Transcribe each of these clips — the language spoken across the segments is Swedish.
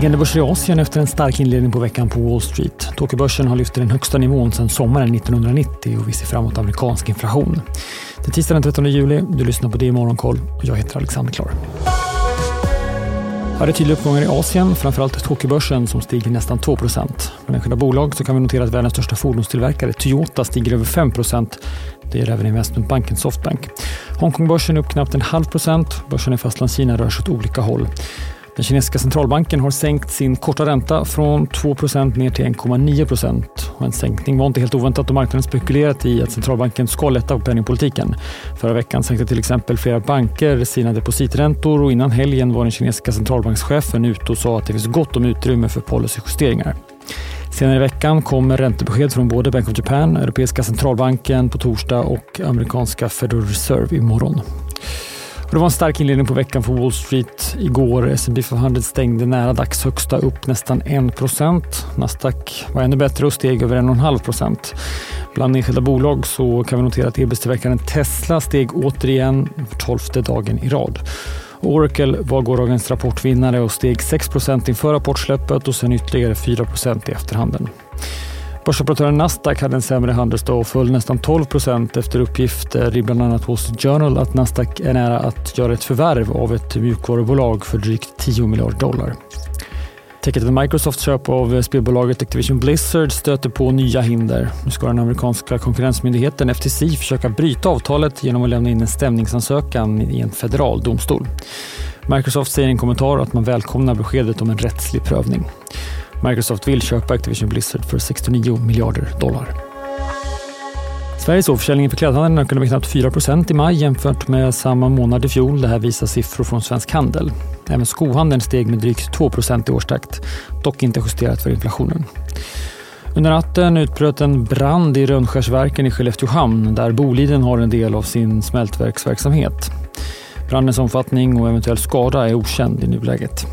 Stigande börser i Asien efter en stark inledning på veckan på Wall Street. Tokyobörsen har lyft till den högsta nivån sedan sommaren 1990 och vi ser fram emot amerikansk inflation. Det är tisdag den 13 juli. Du lyssnar på det i Morgonkoll. Jag heter Alexander Klar. Ja, det är tydliga uppgångar i Asien, framförallt Tokyobörsen som stiger nästan 2 På enskilda bolag så kan vi notera att världens största fordonstillverkare Toyota stiger över 5% Det gör även investmentbanken Softbank. Hongkongbörsen är upp knappt en halv procent. Börsen i Fastlandskina rör sig åt olika håll. Den kinesiska centralbanken har sänkt sin korta ränta från 2% ner till 1,9 procent. En sänkning var inte helt oväntat och marknaden spekulerat i att centralbanken ska lätta på penningpolitiken. Förra veckan sänkte till exempel flera banker sina depositräntor och innan helgen var den kinesiska centralbankschefen ute och sa att det finns gott om utrymme för policyjusteringar. Senare i veckan kommer räntebesked från både Bank of Japan, Europeiska centralbanken på torsdag och amerikanska Federal Reserve imorgon. Det var en stark inledning på veckan för Wall Street igår. S&P 500 stängde nära dagshögsta upp nästan 1% Nasdaq var ännu bättre och steg över 1,5% Bland enskilda bolag så kan vi notera att elbilstillverkaren Tesla steg återigen för tolfte dagen i rad. Oracle var gårdagens rapportvinnare och steg 6% inför rapportsläppet och sen ytterligare 4% i efterhanden. Börsoperatören Nasdaq hade en sämre handelsdag och föll nästan 12% efter uppgifter i bland annat Wall Street Journal att Nasdaq är nära att göra ett förvärv av ett mjukvarubolag för drygt 10 miljarder dollar. Täcket med Microsofts köp av spelbolaget Activision Blizzard stöter på nya hinder. Nu ska den amerikanska konkurrensmyndigheten FTC försöka bryta avtalet genom att lämna in en stämningsansökan i en federal domstol. Microsoft säger i en kommentar att man välkomnar beskedet om en rättslig prövning. Microsoft vill köpa Activision Blizzard för 69 miljarder dollar. Sveriges försäljningen för klädhandeln ökade med knappt 4% i maj jämfört med samma månad i fjol. Det här visar siffror från Svensk Handel. Även skohandeln steg med drygt 2 i årstakt, dock inte justerat för inflationen. Under natten utbröt en brand i Rönnskärsverken i Skellefteåhamn där Boliden har en del av sin smältverksverksamhet. Brandens omfattning och eventuell skada är okänd i nuläget.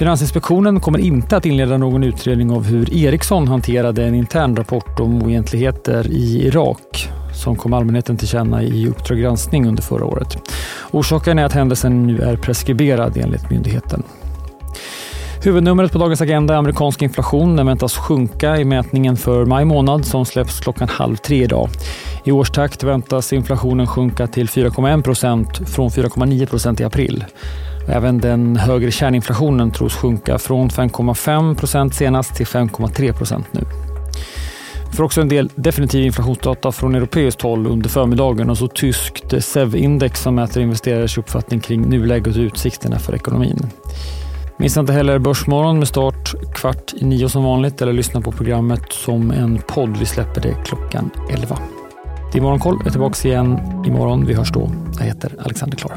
Finansinspektionen kommer inte att inleda någon utredning av hur Ericsson hanterade en intern rapport om oegentligheter i Irak som kom allmänheten till känna i Uppdrag granskning under förra året. Orsaken är att händelsen nu är preskriberad enligt myndigheten. Huvudnumret på dagens agenda är amerikansk inflation. Den väntas sjunka i mätningen för maj månad som släpps klockan halv tre idag. I årstakt väntas inflationen sjunka till 4,1 procent från 4,9 procent i april. Även den högre kärninflationen tros sjunka från 5,5 procent senast till 5,3 procent nu. Vi får också en del definitiv inflationsdata från europeiskt håll under förmiddagen och så tyskt SEV-index som mäter investerares uppfattning kring nuläget och utsikterna för ekonomin. Missa inte heller Börsmorgon med start kvart i nio som vanligt eller lyssna på programmet som en podd. Vi släpper det klockan 11. Det är Morgonkoll. Jag är tillbaka igen imorgon. Vi hörs då. Jag heter Alexander Klar.